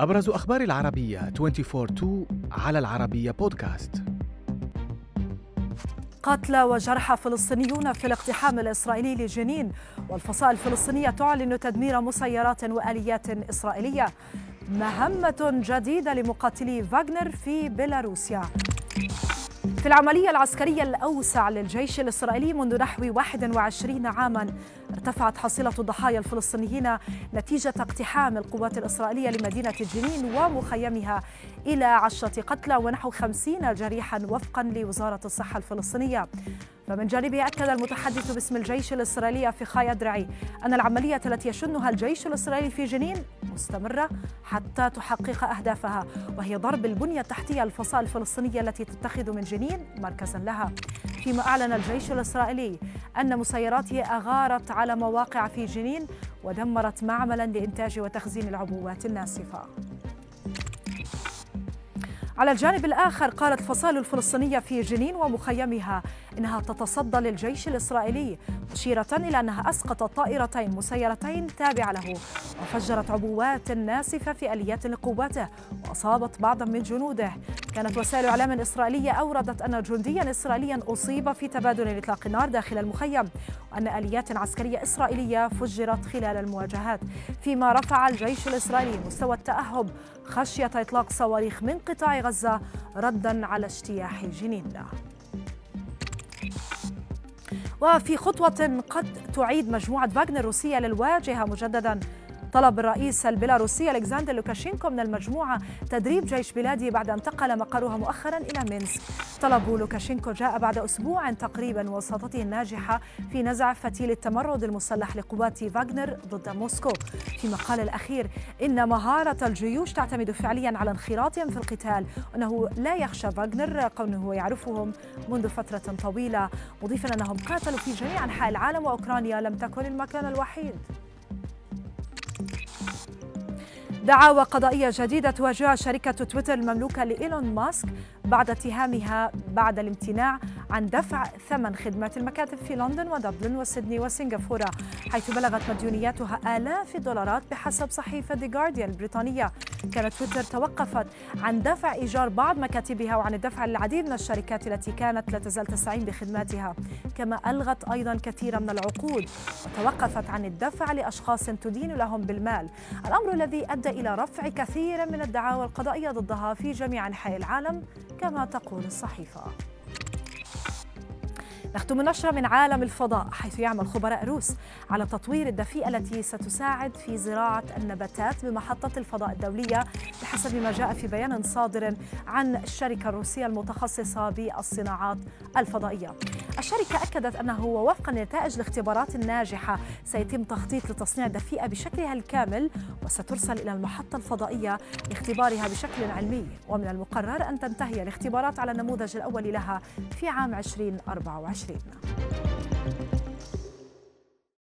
أبرز أخبار العربية 24-2 على العربية بودكاست. قتلى وجرحى فلسطينيون في الاقتحام الإسرائيلي لجنين والفصائل الفلسطينية تعلن تدمير مسيرات وآليات إسرائيلية. مهمة جديدة لمقاتلي فاغنر في بيلاروسيا. في العملية العسكرية الأوسع للجيش الإسرائيلي منذ نحو 21 عاما ارتفعت حصيلة الضحايا الفلسطينيين نتيجة اقتحام القوات الإسرائيلية لمدينة جنين ومخيمها إلى عشرة قتلى ونحو خمسين جريحا وفقا لوزارة الصحة الفلسطينية. فمن جانبه أكد المتحدث باسم الجيش الإسرائيلي في خاي أدرعي أن العملية التي يشنها الجيش الإسرائيلي في جنين مستمرة حتى تحقق أهدافها وهي ضرب البنية التحتية الفصائل الفلسطينية التي تتخذ من جنين مركزا لها. فيما أعلن الجيش الإسرائيلي أن مسيراته أغارت على مواقع في جنين ودمرت معملا لإنتاج وتخزين العبوات الناسفة. على الجانب الآخر قالت الفصائل الفلسطينية في جنين ومخيمها إنها تتصدى للجيش الإسرائيلي مشيرة إلى أنها أسقطت طائرتين مسيرتين تابعة له. وفجرت عبوات ناسفة في آليات لقواته وأصابت بعضا من جنوده. كانت وسائل إعلام إسرائيلية أوردت أن جنديا إسرائيليا أصيب في تبادل إطلاق النار داخل المخيم وأن آليات عسكرية إسرائيلية فجرت خلال المواجهات. فيما رفع الجيش الإسرائيلي مستوى التأهب خشية إطلاق صواريخ من قطاع غزة ردا على اجتياح جنين وفي خطوة قد تعيد مجموعة فاغنر الروسية للواجهة مجددا. طلب الرئيس البيلاروسي ألكسندر لوكاشينكو من المجموعة تدريب جيش بلاده بعد أن انتقل مقرها مؤخرا إلى مينسك. طلب لوكاشينكو جاء بعد أسبوع تقريبا وساطته الناجحة في نزع فتيل التمرد المسلح لقوات فاغنر ضد موسكو. فيما قال الأخير إن مهارة الجيوش تعتمد فعليا على انخراطهم في القتال وأنه لا يخشى فاغنر كونه يعرفهم منذ فترة طويلة. مضيفا أنهم قاتلوا في جميع أنحاء العالم وأوكرانيا لم تكن المكان الوحيد. دعاوى قضائية جديدة تواجهها شركة تويتر المملوكة لإيلون ماسك. بعد اتهامها بعد الامتناع عن دفع ثمن خدمات المكاتب في لندن ودبلن وسيدني وسنغافورة حيث بلغت مديونياتها آلاف الدولارات بحسب صحيفة The Guardian البريطانية. كانت تويتر توقفت عن دفع إيجار بعض مكاتبها وعن الدفع للعديد من الشركات التي كانت لا تزال تستعين بخدماتها. كما ألغت أيضا كثيرا من العقود. وتوقفت عن الدفع لأشخاص تدين لهم بالمال. الأمر الذي أدى إلى رفع كثير من الدعاوى القضائية ضدها في جميع أنحاء العالم. كما تقول الصحيفة. نختم النشرة من عالم الفضاء حيث يعمل خبراء روس على تطوير الدفيئة التي ستساعد في زراعة النباتات بمحطة الفضاء الدولية بحسب ما جاء في بيان صادر عن الشركة الروسية المتخصصة بالصناعات الفضائية. الشركة أكدت أنه وفقا لنتائج الاختبارات الناجحة سيتم تخطيط لتصنيع الدفيئة بشكلها الكامل وسترسل إلى المحطة الفضائية لاختبارها بشكل علمي. ومن المقرر أن تنتهي الاختبارات على النموذج الأول لها في عام 2024 20